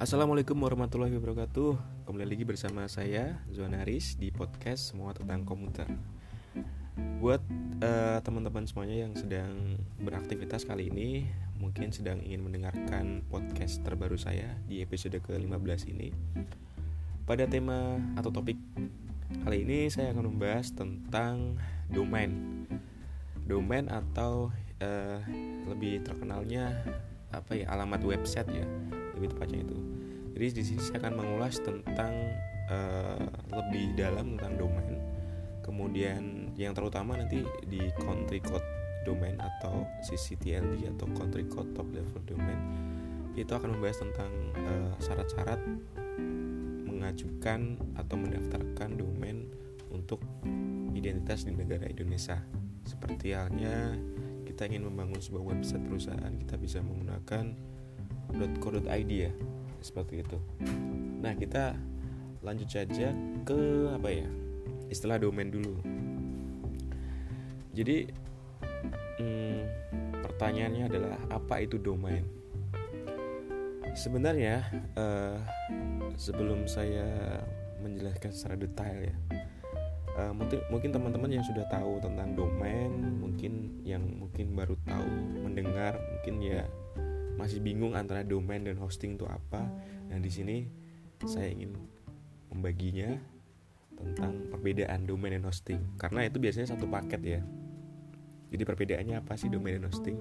Assalamualaikum warahmatullahi wabarakatuh. Kembali lagi bersama saya Zuanaris di podcast Semua Tentang Komputer. Buat uh, teman-teman semuanya yang sedang beraktivitas kali ini Mungkin sedang ingin mendengarkan podcast terbaru saya di episode ke-15 ini. Pada tema atau topik kali ini saya akan membahas tentang domain. Domain atau uh, lebih terkenalnya apa ya alamat website ya lebih tepatnya itu jadi di sini saya akan mengulas tentang uh, lebih dalam tentang domain. Kemudian yang terutama nanti di country code domain atau CCTLD atau country code top level domain itu akan membahas tentang uh, syarat-syarat mengajukan atau mendaftarkan domain untuk identitas di negara Indonesia. Seperti halnya kita ingin membangun sebuah website perusahaan kita bisa menggunakan .co.id ya seperti itu. Nah kita lanjut saja ke apa ya istilah domain dulu. Jadi hmm, pertanyaannya adalah apa itu domain? Sebenarnya uh, sebelum saya menjelaskan secara detail ya mungkin mungkin teman-teman yang sudah tahu tentang domain mungkin yang mungkin baru tahu mendengar mungkin ya masih bingung antara domain dan hosting itu apa. Nah, di sini saya ingin membaginya tentang perbedaan domain dan hosting karena itu biasanya satu paket ya. Jadi perbedaannya apa sih domain dan hosting?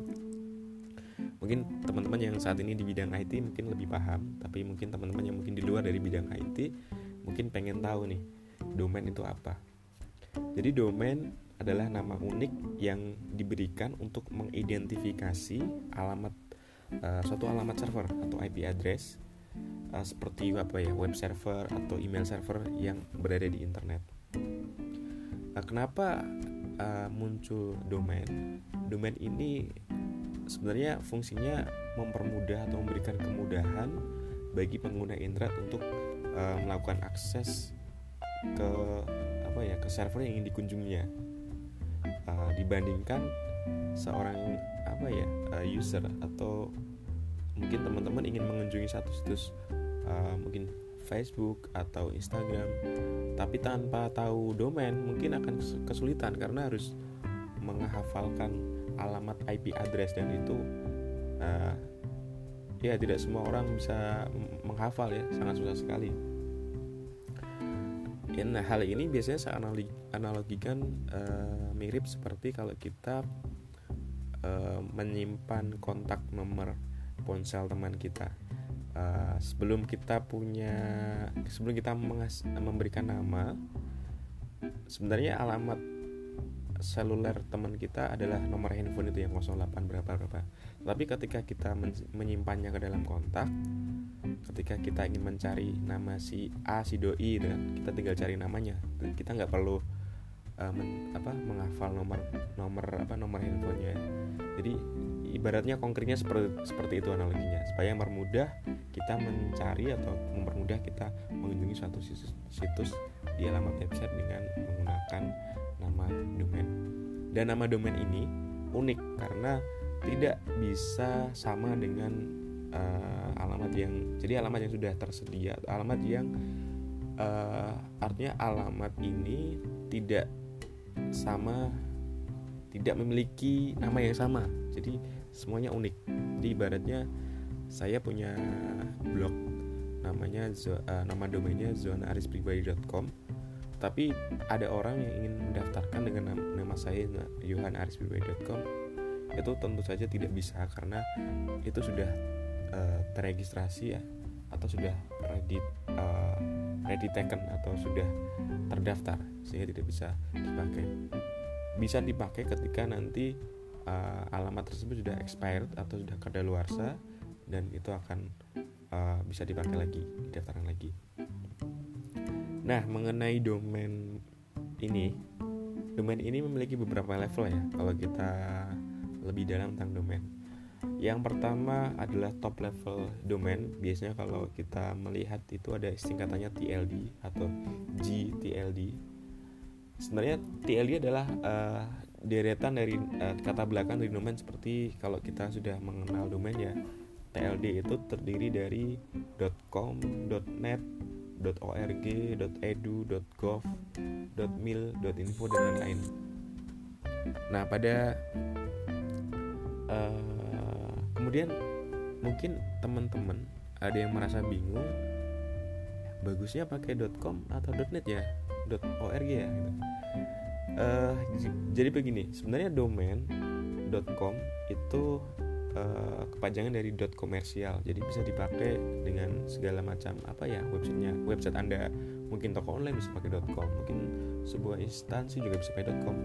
Mungkin teman-teman yang saat ini di bidang IT mungkin lebih paham, tapi mungkin teman-teman yang mungkin di luar dari bidang IT mungkin pengen tahu nih domain itu apa. Jadi domain adalah nama unik yang diberikan untuk mengidentifikasi alamat uh, suatu alamat server atau IP address uh, seperti apa ya web server atau email server yang berada di internet. Nah, kenapa uh, muncul domain? Domain ini sebenarnya fungsinya mempermudah atau memberikan kemudahan bagi pengguna internet untuk uh, melakukan akses ke apa ya ke server yang ingin dikunjunginya uh, dibandingkan seorang apa ya uh, user atau mungkin teman-teman ingin mengunjungi satu situs uh, mungkin Facebook atau Instagram tapi tanpa tahu domain mungkin akan kesulitan karena harus menghafalkan alamat IP address dan itu uh, ya tidak semua orang bisa menghafal ya sangat susah sekali. Nah hal ini biasanya saya analogikan uh, mirip seperti kalau kita uh, menyimpan kontak nomor ponsel teman kita. Uh, sebelum kita punya sebelum kita mengas memberikan nama sebenarnya alamat seluler teman kita adalah nomor handphone itu yang 08 berapa berapa. Tapi ketika kita menyimpannya ke dalam kontak ketika kita ingin mencari nama si A si doi dan kita tinggal cari namanya kita nggak perlu uh, men, apa menghafal nomor nomor apa nomor handphonenya. Jadi ibaratnya konkretnya seperti seperti itu analoginya. Supaya mempermudah kita mencari atau mempermudah kita mengunjungi suatu situs, situs di alamat website dengan menggunakan nama domain. Dan nama domain ini unik karena tidak bisa sama dengan uh, alamat yang jadi alamat yang sudah tersedia. Alamat yang uh, artinya alamat ini tidak sama tidak memiliki nama yang sama. Jadi semuanya unik. Jadi ibaratnya saya punya blog namanya uh, nama domainnya zonaarispribadi.com tapi ada orang yang ingin mendaftarkan dengan nama, saya yohanarispribadi.com itu tentu saja tidak bisa karena itu sudah uh, terregistrasi ya atau sudah ready uh, ready taken atau sudah terdaftar sehingga tidak bisa dipakai. Bisa dipakai ketika nanti uh, alamat tersebut sudah expired atau sudah kadaluarsa dan itu akan uh, bisa dipakai lagi didaftarkan lagi. Nah mengenai domain ini domain ini memiliki beberapa level ya kalau kita lebih dalam tentang domain yang pertama adalah top level domain biasanya kalau kita melihat itu ada singkatannya TLD atau GTLD sebenarnya TLD adalah uh, deretan dari uh, kata belakang dari domain seperti kalau kita sudah mengenal domain ya TLD itu terdiri dari .com, .net, .org, .edu, .gov, .mil, .info dan lain-lain. Nah pada uh, kemudian mungkin teman-teman ada yang merasa bingung bagusnya pakai .com atau .net ya .org ya gitu. Uh, jadi begini sebenarnya domain .com itu uh, kepanjangan dari dot komersial. Jadi bisa dipakai dengan segala macam apa ya websitenya website anda. Mungkin toko online bisa pakai .com mungkin sebuah instansi juga bisa pakai .com.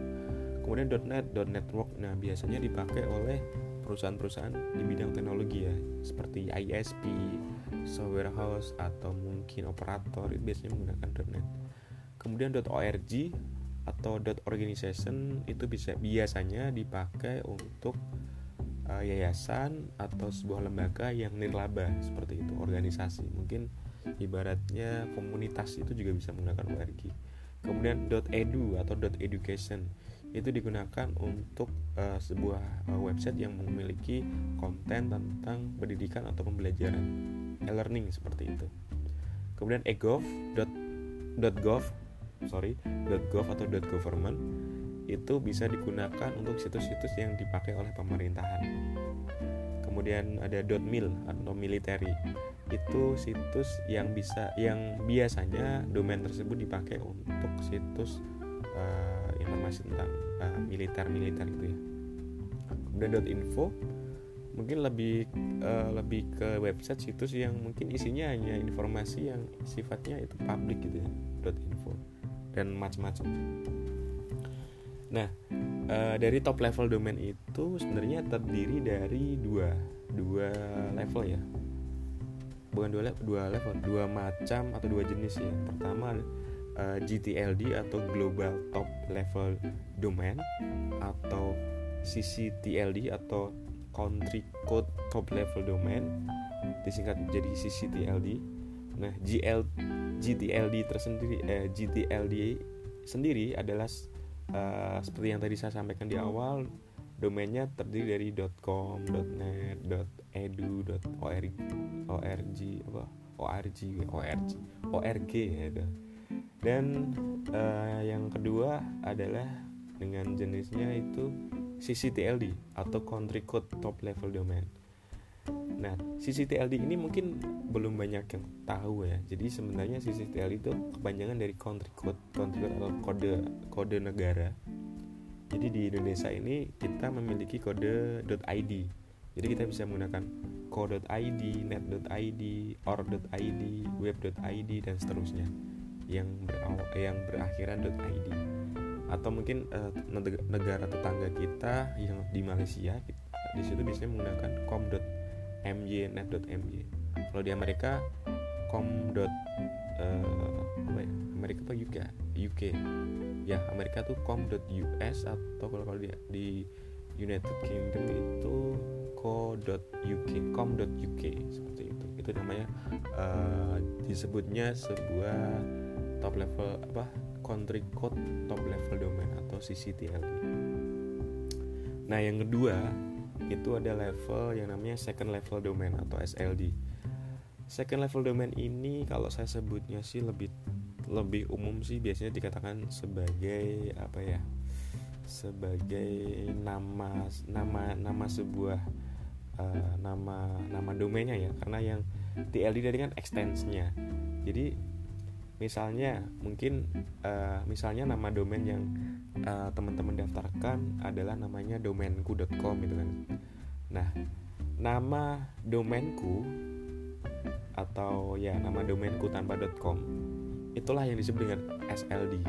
Kemudian .net .network. Nah biasanya dipakai oleh perusahaan-perusahaan di bidang teknologi ya seperti ISP, software house atau mungkin operator itu biasanya menggunakan .net. Kemudian .org atau .organization itu bisa biasanya dipakai untuk uh, yayasan atau sebuah lembaga yang nirlaba seperti itu organisasi mungkin ibaratnya komunitas itu juga bisa menggunakan .org. Kemudian .edu atau .education itu digunakan untuk uh, sebuah uh, website yang memiliki konten tentang pendidikan atau pembelajaran e-learning seperti itu. Kemudian egov.gov sorry .gov atau .government itu bisa digunakan untuk situs-situs yang dipakai oleh pemerintahan. Kemudian ada .mil atau military itu situs yang bisa yang biasanya domain tersebut dipakai untuk situs uh, informasi tentang uh, militer-militer gitu ya. Kemudian .info mungkin lebih uh, lebih ke website situs yang mungkin isinya hanya informasi yang sifatnya itu publik gitu ya .info dan macam-macam. Nah uh, dari top level domain itu sebenarnya terdiri dari dua dua level ya. Bukan dua level dua level dua macam atau dua jenis ya. Pertama uh, GTLD atau Global Top Level Domain atau CCTLD atau Country Code Top Level Domain disingkat jadi CCTLD. Nah, GL GTLD tersendiri eh, GTLD sendiri adalah uh, seperti yang tadi saya sampaikan di awal domainnya terdiri dari .com, .net, .edu, .org, org apa org, org, org ya dan uh, yang kedua adalah dengan jenisnya itu CCTLD atau Country Code Top Level Domain. Nah, CCTLD ini mungkin belum banyak yang tahu ya. Jadi sebenarnya CCTLD itu kepanjangan dari Country Code, Country Code atau kode kode negara. Jadi di Indonesia ini kita memiliki kode .id. Jadi kita bisa menggunakan co.id, net.id, or.id, web.id dan seterusnya yang berawal, yang berakhiran .id atau mungkin uh, negara tetangga kita yang di Malaysia di situ biasanya menggunakan com.mj net.mj kalau di Amerika com. Uh, apa ya? Amerika apa UK UK ya Amerika tuh com.us atau kalau kalau di, di United Kingdom itu co.uk com.uk seperti itu. Itu namanya uh, disebutnya sebuah top level apa country code top level domain atau CCTLD. Nah, yang kedua itu ada level yang namanya second level domain atau SLD. Second level domain ini kalau saya sebutnya sih lebih lebih umum sih biasanya dikatakan sebagai apa ya? sebagai nama nama nama sebuah uh, nama nama domainnya ya karena yang TLD tadi kan extensinya jadi misalnya mungkin uh, misalnya nama domain yang uh, teman-teman daftarkan adalah namanya domainku.com gitu kan. Nah nama domainku atau ya nama domainku tanpa .com itulah yang disebut dengan SLD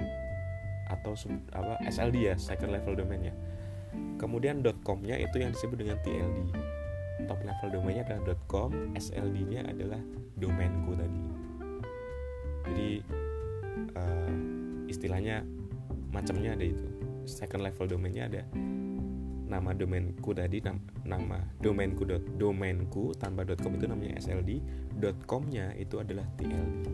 atau apa SLD ya second level domainnya. Kemudian .com-nya itu yang disebut dengan TLD top level domainnya adalah .com SLD-nya adalah domainku tadi jadi uh, istilahnya macamnya ada itu. Second level domainnya ada nama domainku tadi nama, nama domainku dot domainku tanpa .com itu namanya SLD .comnya itu adalah TLD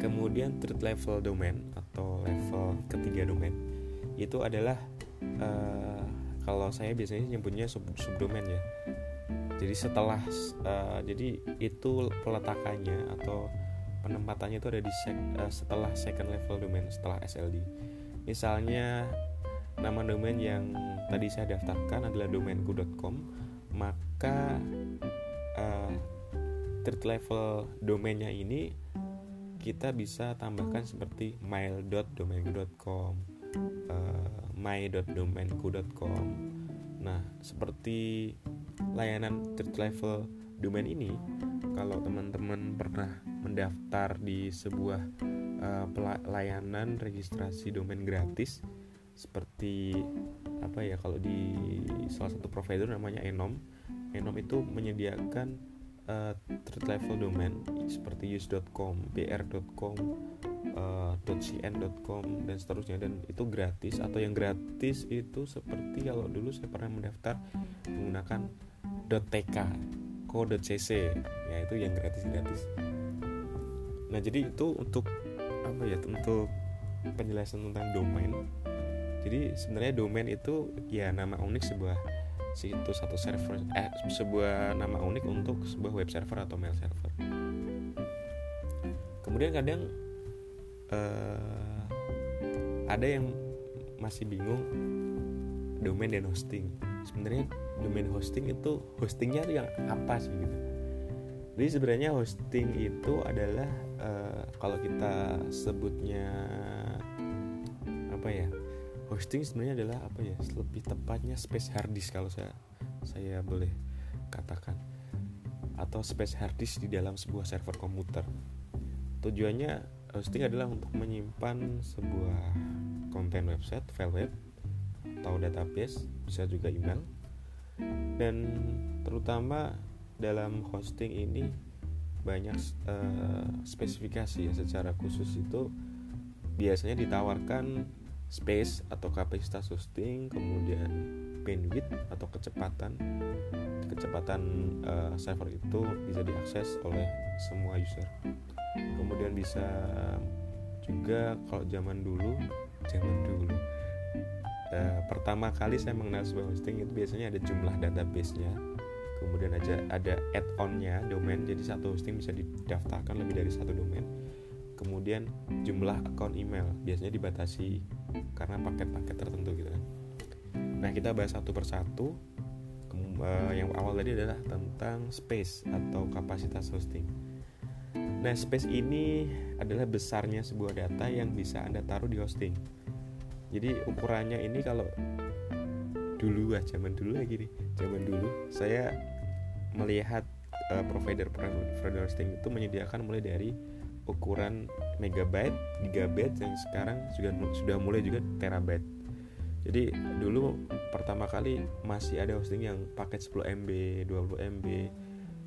kemudian third level domain atau level ketiga domain itu adalah uh, kalau saya biasanya nyebutnya sub subdomain ya. Jadi setelah uh, jadi itu peletakannya atau penempatannya itu ada di sek, uh, setelah second level domain setelah SLD misalnya nama domain yang tadi saya daftarkan adalah domainku.com maka uh, third level domainnya ini kita bisa tambahkan seperti mail.domainku.com uh, my.domainku.com nah seperti layanan third level domain ini kalau teman-teman pernah mendaftar di sebuah uh, layanan registrasi domain gratis seperti apa ya kalau di salah satu provider namanya Enom. Enom itu menyediakan uh, third level domain seperti use.com, br.com, uh, .cn.com dan seterusnya. Dan itu gratis atau yang gratis itu seperti kalau dulu saya pernah mendaftar menggunakan .tk co.cc ya itu yang gratis gratis nah jadi itu untuk apa ya untuk penjelasan tentang domain. Jadi sebenarnya domain itu ya nama unik sebuah situs atau server eh sebuah nama unik untuk sebuah web server atau mail server. Kemudian kadang uh, ada yang masih bingung domain dan hosting. Sebenarnya domain hosting itu hostingnya itu yang apa sih gitu? Jadi sebenarnya hosting itu adalah uh, kalau kita sebutnya apa ya hosting sebenarnya adalah apa ya lebih tepatnya space hard disk kalau saya saya boleh katakan. Atau space hard disk di dalam sebuah server komputer. Tujuannya hosting adalah untuk menyimpan sebuah konten website file web atau database bisa juga email. Dan terutama dalam hosting ini banyak uh, spesifikasi ya secara khusus itu biasanya ditawarkan space atau kapasitas hosting, kemudian bandwidth atau kecepatan. Kecepatan uh, server itu bisa diakses oleh semua user. Kemudian bisa juga kalau zaman dulu, zaman dulu uh, pertama kali saya mengenal sebuah hosting itu biasanya ada jumlah database-nya kemudian aja ada add-on-nya domain jadi satu hosting bisa didaftarkan lebih dari satu domain. Kemudian jumlah akun email biasanya dibatasi karena paket-paket tertentu gitu kan. Nah kita bahas satu persatu. Uh, yang awal tadi adalah tentang space atau kapasitas hosting. Nah space ini adalah besarnya sebuah data yang bisa anda taruh di hosting. Jadi ukurannya ini kalau dulu ah zaman dulu ya gini zaman dulu saya melihat uh, provider provider hosting itu menyediakan mulai dari ukuran megabyte, gigabyte yang sekarang juga sudah mulai juga terabyte. Jadi dulu pertama kali masih ada hosting yang paket 10 MB, 20 MB,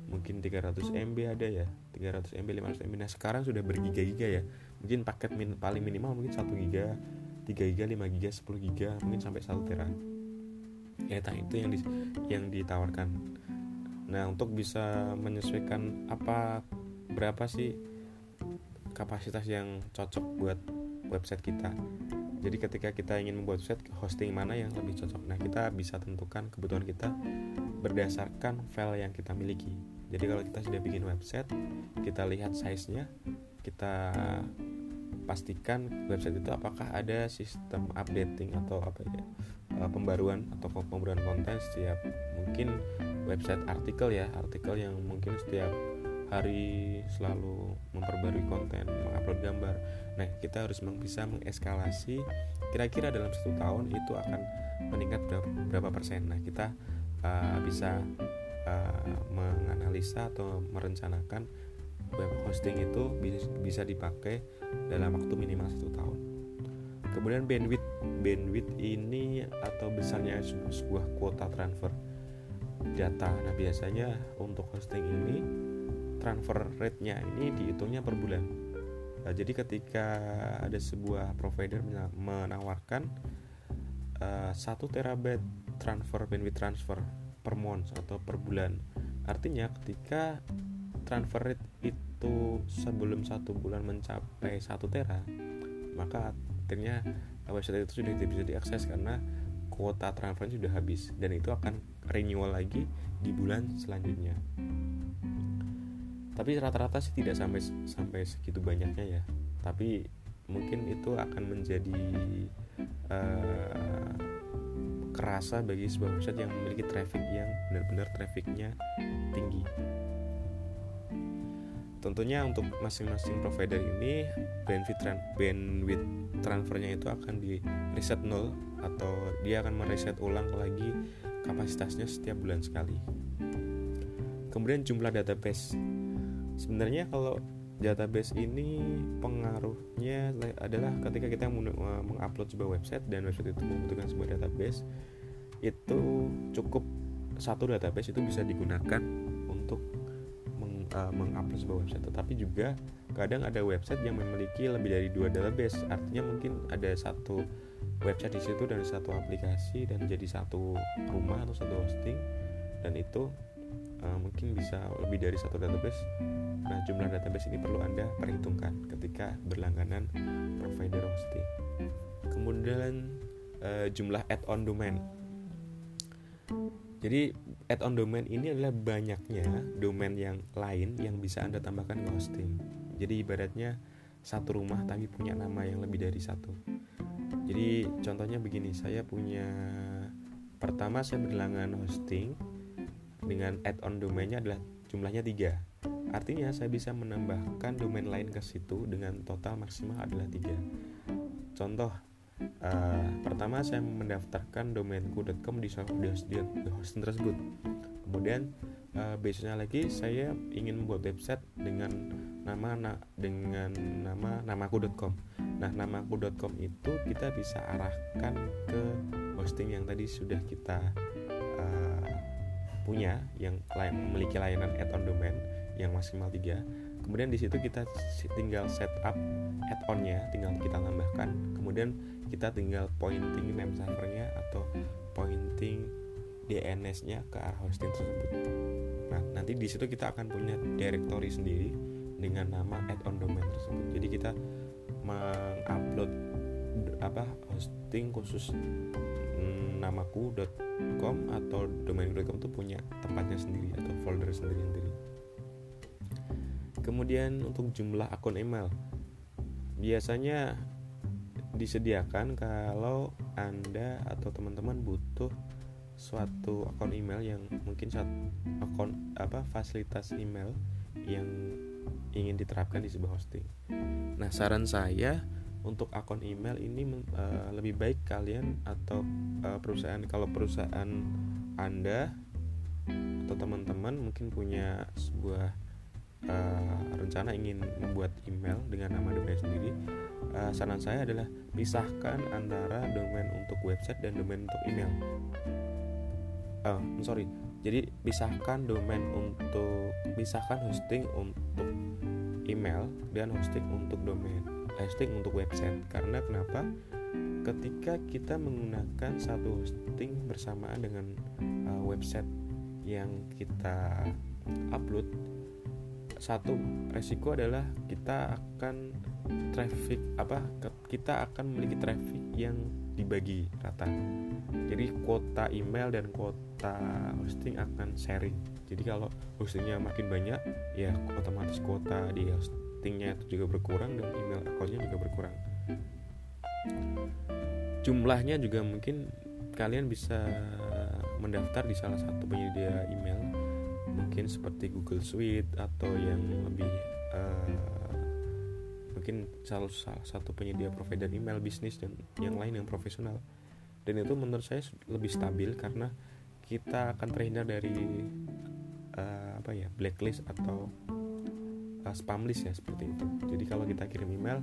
mungkin 300 MB ada ya, 300 MB, 500 MB. Nah sekarang sudah bergiga-giga ya. Mungkin paket min paling minimal mungkin 1 giga, 3 giga, 5 giga, 10 giga, mungkin sampai 1 tera. Ya itu yang di, yang ditawarkan. Nah untuk bisa menyesuaikan apa berapa sih kapasitas yang cocok buat website kita. Jadi ketika kita ingin membuat website, hosting mana yang lebih cocok. Nah, kita bisa tentukan kebutuhan kita berdasarkan file yang kita miliki. Jadi kalau kita sudah bikin website, kita lihat size-nya, kita pastikan website itu apakah ada sistem updating atau apa ya eh, pembaruan atau pembaruan konten setiap mungkin website artikel ya artikel yang mungkin setiap hari selalu memperbarui konten, mengupload gambar. Nah, kita harus bisa mengeskalasi kira-kira dalam satu tahun itu akan meningkat berapa, berapa persen. Nah, kita uh, bisa uh, menganalisa atau merencanakan web hosting itu bisa dipakai dalam waktu minimal satu tahun. Kemudian bandwidth, bandwidth ini atau besarnya sebuah kuota transfer data. Nah, biasanya untuk hosting ini transfer rate-nya ini dihitungnya per bulan. Nah, jadi ketika ada sebuah provider menawarkan uh, 1 terabyte transfer bandwidth transfer per month atau per bulan, artinya ketika transfer rate itu sebelum satu bulan mencapai 1 tera, maka akhirnya website itu sudah tidak bisa diakses karena kuota transfer sudah habis. Dan itu akan renewal lagi di bulan selanjutnya. Tapi rata-rata sih tidak sampai sampai segitu banyaknya ya. Tapi mungkin itu akan menjadi uh, kerasa bagi sebuah website yang memiliki traffic yang benar-benar trafficnya tinggi. Tentunya untuk masing-masing provider ini bandwidth bandwidth transfernya itu akan di reset nol atau dia akan mereset ulang lagi kapasitasnya setiap bulan sekali. Kemudian jumlah database. Sebenarnya kalau database ini pengaruhnya adalah ketika kita mengupload sebuah website dan website itu membutuhkan sebuah database itu cukup satu database itu bisa digunakan untuk uh, mengupload sebuah website tetapi juga kadang ada website yang memiliki lebih dari dua database. Artinya mungkin ada satu website di situ dan satu aplikasi dan jadi satu rumah atau satu hosting. Dan itu uh, mungkin bisa lebih dari satu database. Nah jumlah database ini perlu anda perhitungkan ketika berlangganan provider hosting. Kemudian uh, jumlah add-on domain. Jadi add-on domain ini adalah banyaknya domain yang lain yang bisa Anda tambahkan ke hosting. Jadi ibaratnya satu rumah tapi punya nama yang lebih dari satu. Jadi contohnya begini, saya punya pertama saya berlangganan hosting dengan add-on domainnya adalah jumlahnya tiga. Artinya saya bisa menambahkan domain lain ke situ dengan total maksimal adalah tiga. Contoh uh, pertama saya mendaftarkan domainku.com di, di, hosting tersebut kemudian uh, besoknya lagi saya ingin membuat website dengan nama na, dengan nama namaku.com nah namaku.com itu kita bisa arahkan ke hosting yang tadi sudah kita uh, punya yang memiliki layanan add-on domain yang maksimal 3 kemudian di situ kita tinggal setup add-onnya tinggal kita tambahkan. Kemudian kita tinggal pointing name servernya atau pointing DNS-nya ke arah hosting tersebut. Nah, nanti di situ kita akan punya directory sendiri dengan nama add-on domain tersebut. Jadi kita mengupload apa hosting khusus mm, namaku.com atau domain.com itu punya tempatnya sendiri atau folder sendiri-sendiri. Kemudian untuk jumlah akun email. Biasanya disediakan kalau Anda atau teman-teman butuh suatu akun email yang mungkin saat akun apa fasilitas email yang ingin diterapkan di sebuah hosting. Nah, saran saya untuk akun email ini uh, lebih baik kalian atau uh, perusahaan kalau perusahaan Anda atau teman-teman mungkin punya sebuah uh, rencana ingin membuat email dengan nama domain sendiri uh, saran saya adalah pisahkan antara domain untuk website dan domain untuk email. Uh, sorry, jadi pisahkan domain untuk pisahkan hosting untuk email dan hosting untuk domain, hosting untuk website. Karena kenapa? Ketika kita menggunakan satu hosting bersamaan dengan uh, website yang kita upload, satu resiko adalah kita akan traffic apa kita akan memiliki traffic yang dibagi rata. Jadi kuota email dan kuota hosting akan sharing. Jadi kalau hostingnya makin banyak, ya otomatis kuota di hostingnya itu juga berkurang dan email akunnya juga berkurang. Jumlahnya juga mungkin kalian bisa mendaftar di salah satu penyedia email, mungkin seperti Google Suite atau yang lebih uh, mungkin salah, salah satu penyedia provider email bisnis dan yang lain yang profesional. Dan itu menurut saya lebih stabil karena kita akan terhindar dari uh, apa ya blacklist atau uh, spam list ya seperti itu. Jadi kalau kita kirim email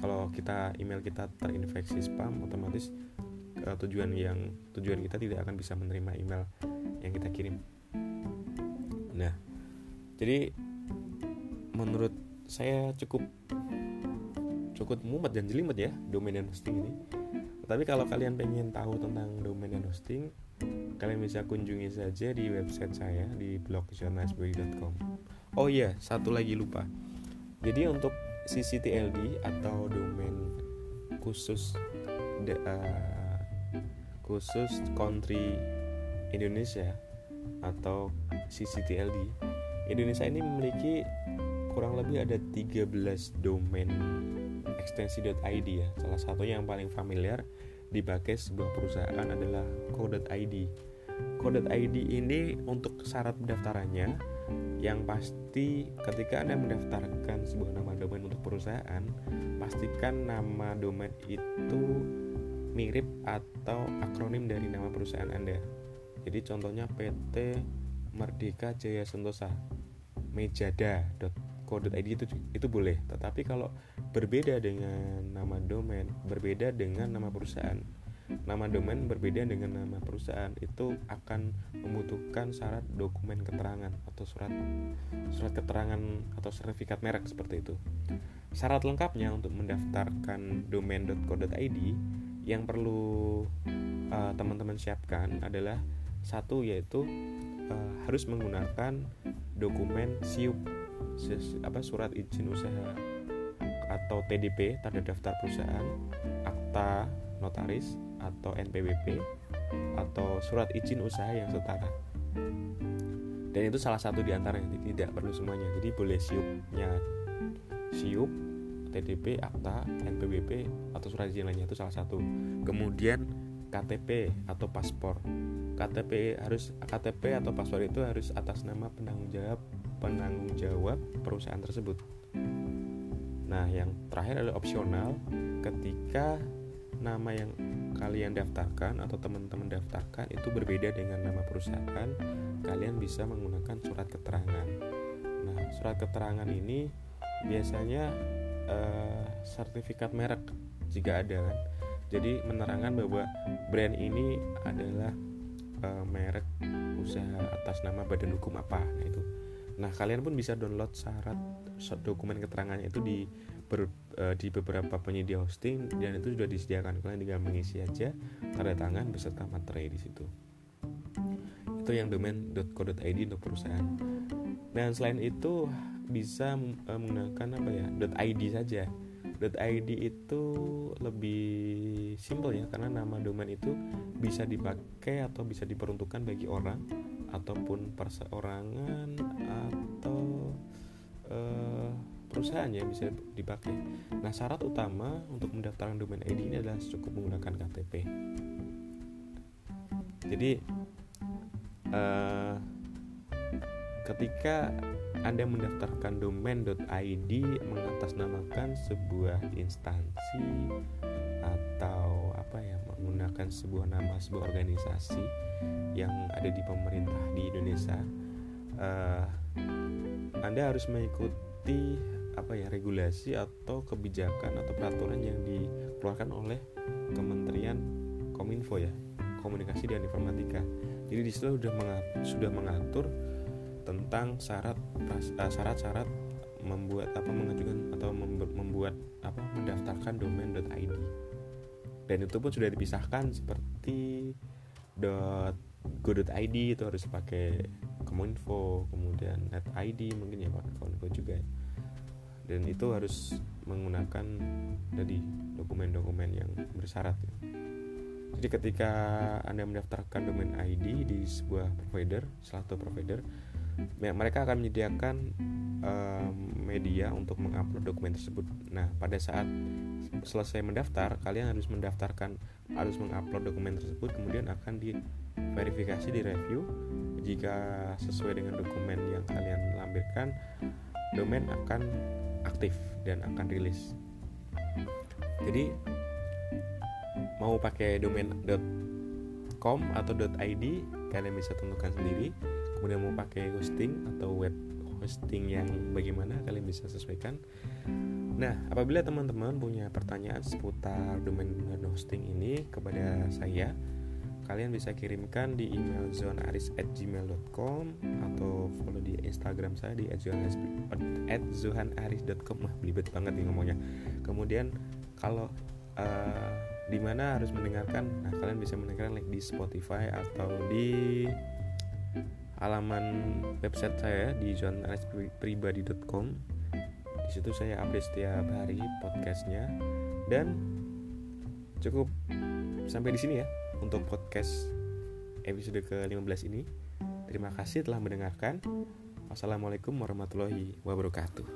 kalau kita email kita terinfeksi spam otomatis uh, tujuan yang tujuan kita tidak akan bisa menerima email yang kita kirim. Nah jadi menurut saya cukup cukup mumet dan jelimet ya domain dan hosting ini. Tapi kalau kalian pengen tahu tentang domain dan hosting kalian bisa kunjungi saja di website saya di blog oh iya satu lagi lupa. Jadi untuk CCTLD atau domain khusus de, uh, khusus country Indonesia atau CCTLD Indonesia ini memiliki kurang lebih ada 13 domain ekstensi.id ya. Salah satunya yang paling familiar dipakai sebuah perusahaan adalah co.id co.id ini untuk syarat pendaftarannya yang pasti ketika Anda mendaftarkan sebuah nama domain untuk perusahaan pastikan nama domain itu mirip atau akronim dari nama perusahaan Anda. Jadi contohnya PT Merdeka Jaya Sentosa mejada.co.id itu itu boleh. Tetapi kalau berbeda dengan nama domain berbeda dengan nama perusahaan nama domain berbeda dengan nama perusahaan itu akan membutuhkan syarat dokumen keterangan atau surat surat keterangan atau sertifikat merek seperti itu. Syarat lengkapnya untuk mendaftarkan domain.co.id yang perlu uh, teman-teman siapkan adalah satu yaitu uh, harus menggunakan dokumen SIUP apa surat izin usaha atau TDP tanda daftar perusahaan akta notaris atau NPWP atau surat izin usaha yang setara. Dan itu salah satu di antaranya tidak perlu semuanya. Jadi boleh siupnya siup TDP akta NPWP atau surat izin lainnya itu salah satu. Kemudian KTP atau paspor. KTP harus KTP atau paspor itu harus atas nama penanggung jawab penanggung jawab perusahaan tersebut. Nah, yang terakhir adalah opsional ketika nama yang kalian daftarkan atau teman-teman daftarkan itu berbeda dengan nama perusahaan, kalian bisa menggunakan surat keterangan. Nah, surat keterangan ini biasanya uh, sertifikat merek jika ada kan. Jadi menerangkan bahwa brand ini adalah uh, merek usaha atas nama badan hukum apa nah itu nah kalian pun bisa download syarat dokumen keterangannya itu di ber, uh, di beberapa penyedia hosting dan itu sudah disediakan. Kalian tinggal mengisi aja tanda tangan beserta materai di situ. Itu yang domain.co.id untuk perusahaan. Dan selain itu bisa uh, menggunakan apa ya .id saja .id itu lebih simple ya karena nama domain itu bisa dipakai atau bisa diperuntukkan bagi orang ataupun perseorangan atau uh, perusahaan ya bisa dipakai. Nah syarat utama untuk mendaftarkan domain ID ini adalah cukup menggunakan KTP. Jadi uh, ketika anda mendaftarkan domain.id mengatasnamakan sebuah instansi atau apa ya menggunakan sebuah nama sebuah organisasi yang ada di pemerintah di Indonesia. Uh, Anda harus mengikuti apa ya regulasi atau kebijakan atau peraturan yang dikeluarkan oleh Kementerian Kominfo ya komunikasi dan informatika. Jadi di situ sudah mengatur, sudah mengatur tentang syarat eh, syarat-syarat membuat apa mengajukan atau membuat apa mendaftarkan domain.id dan itu pun sudah dipisahkan seperti .go.id itu harus pakai kominfo kemudian net id mungkin ya pakai kominfo juga dan itu harus menggunakan tadi dokumen-dokumen yang bersyarat ya. jadi ketika anda mendaftarkan domain ID di sebuah provider salah satu provider mereka akan menyediakan uh, media untuk mengupload dokumen tersebut. Nah, pada saat selesai mendaftar, kalian harus mendaftarkan, harus mengupload dokumen tersebut, kemudian akan diverifikasi, direview. Jika sesuai dengan dokumen yang kalian lampirkan, domain akan aktif dan akan rilis. Jadi mau pakai domain .com atau .id kalian bisa tentukan sendiri kemudian mau pakai hosting atau web hosting yang bagaimana kalian bisa sesuaikan. Nah apabila teman-teman punya pertanyaan seputar domain dan hosting ini kepada saya kalian bisa kirimkan di email zonaris@gmail.com atau follow di Instagram saya di @zohanaris.com wah belibet banget nih ngomongnya. Kemudian kalau uh, di mana harus mendengarkan? Nah kalian bisa mendengarkan like di Spotify atau di halaman website saya di journalistpribadi.com di situ saya update setiap hari podcastnya dan cukup sampai di sini ya untuk podcast episode ke-15 ini. Terima kasih telah mendengarkan. Wassalamualaikum warahmatullahi wabarakatuh.